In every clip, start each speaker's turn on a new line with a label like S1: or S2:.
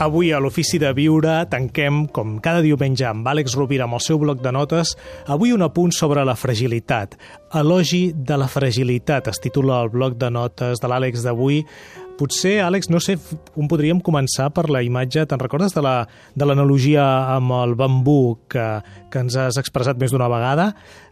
S1: Avui a l'Ofici de Viure tanquem, com cada diumenge, amb Àlex Rovira amb el seu bloc de notes, avui un apunt sobre la fragilitat. Elogi de la fragilitat, es titula el bloc de notes de l'Àlex d'avui. Potser, Àlex, no sé on podríem començar per la imatge. Te'n recordes de l'analogia la, amb el bambú que, que ens has expressat més d'una vegada?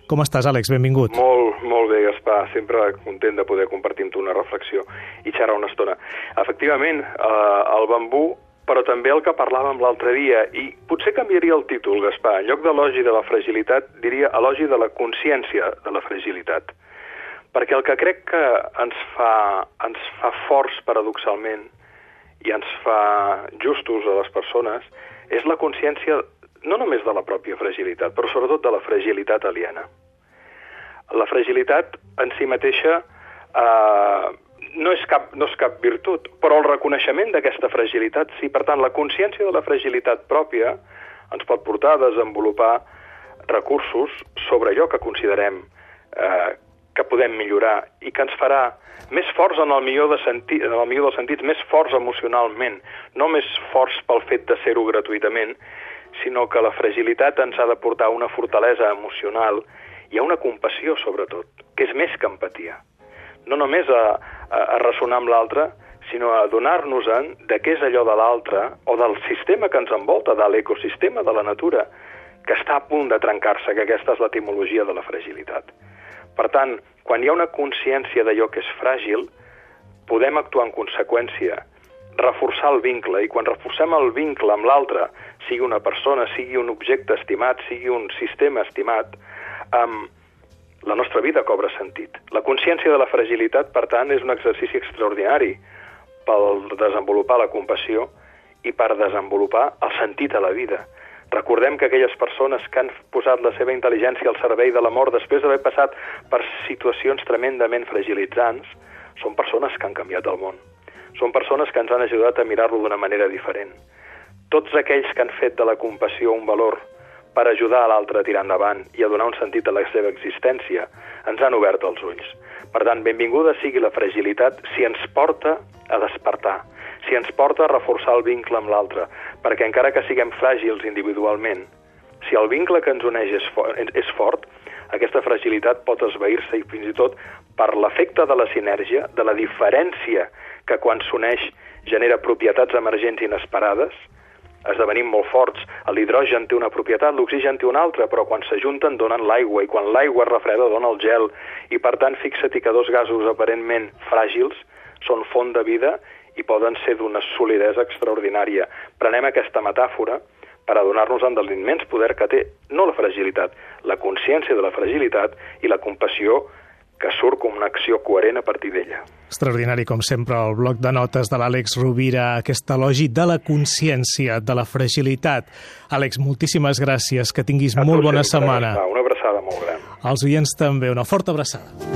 S1: Com estàs, Àlex? Benvingut.
S2: Molt, molt bé, Gaspar. Sempre content de poder compartir amb tu una reflexió i xerrar una estona. Efectivament, eh, el bambú però també el que parlàvem l'altre dia, i potser canviaria el títol, Gaspar. En lloc d'elogi de la fragilitat, diria elogi de la consciència de la fragilitat. Perquè el que crec que ens fa, ens fa forts paradoxalment i ens fa justos a les persones és la consciència no només de la pròpia fragilitat, però sobretot de la fragilitat aliena. La fragilitat en si mateixa eh, no és, cap, no és cap virtut, però el reconeixement d'aquesta fragilitat sí. Per tant, la consciència de la fragilitat pròpia ens pot portar a desenvolupar recursos sobre allò que considerem eh, que podem millorar i que ens farà més forts en el millor, de senti en el millor dels sentits, més forts emocionalment, no més forts pel fet de ser-ho gratuïtament, sinó que la fragilitat ens ha de portar una fortalesa emocional i a una compassió, sobretot, que és més que empatia. No només a, a, ressonar amb l'altre, sinó a adonar-nos-en de què és allò de l'altre o del sistema que ens envolta, de l'ecosistema de la natura, que està a punt de trencar-se, que aquesta és l'etimologia de la fragilitat. Per tant, quan hi ha una consciència d'allò que és fràgil, podem actuar en conseqüència, reforçar el vincle, i quan reforcem el vincle amb l'altre, sigui una persona, sigui un objecte estimat, sigui un sistema estimat, amb la nostra vida cobra sentit. La consciència de la fragilitat, per tant, és un exercici extraordinari per desenvolupar la compassió i per desenvolupar el sentit a la vida. Recordem que aquelles persones que han posat la seva intel·ligència al servei de la mort després d'haver passat per situacions tremendament fragilitzants són persones que han canviat el món. Són persones que ens han ajudat a mirar-lo d'una manera diferent. Tots aquells que han fet de la compassió un valor per ajudar a l'altre a tirar endavant i a donar un sentit a la seva existència, ens han obert els ulls. Per tant, benvinguda sigui la fragilitat si ens porta a despertar, si ens porta a reforçar el vincle amb l'altre, perquè encara que siguem fràgils individualment, si el vincle que ens uneix és, fort, és fort, aquesta fragilitat pot esvair-se i fins i tot per l'efecte de la sinergia, de la diferència que quan s'uneix genera propietats emergents inesperades, esdevenim molt forts. L'hidrogen té una propietat, l'oxigen té una altra, però quan s'ajunten donen l'aigua, i quan l'aigua es refreda dona el gel. I per tant, fixa't que dos gasos aparentment fràgils són font de vida i poden ser d'una solidesa extraordinària. Prenem aquesta metàfora per adonar-nos-en de l'immens poder que té no la fragilitat, la consciència de la fragilitat i la compassió que surt com una acció coherent a partir d'ella.
S1: Extraordinari, com sempre, el bloc de notes de l'Àlex Rovira, aquest elogi de la consciència, de la fragilitat. Àlex, moltíssimes gràcies, que tinguis a molt bona setmana.
S2: Una abraçada molt gran.
S1: Els oients també, una forta abraçada.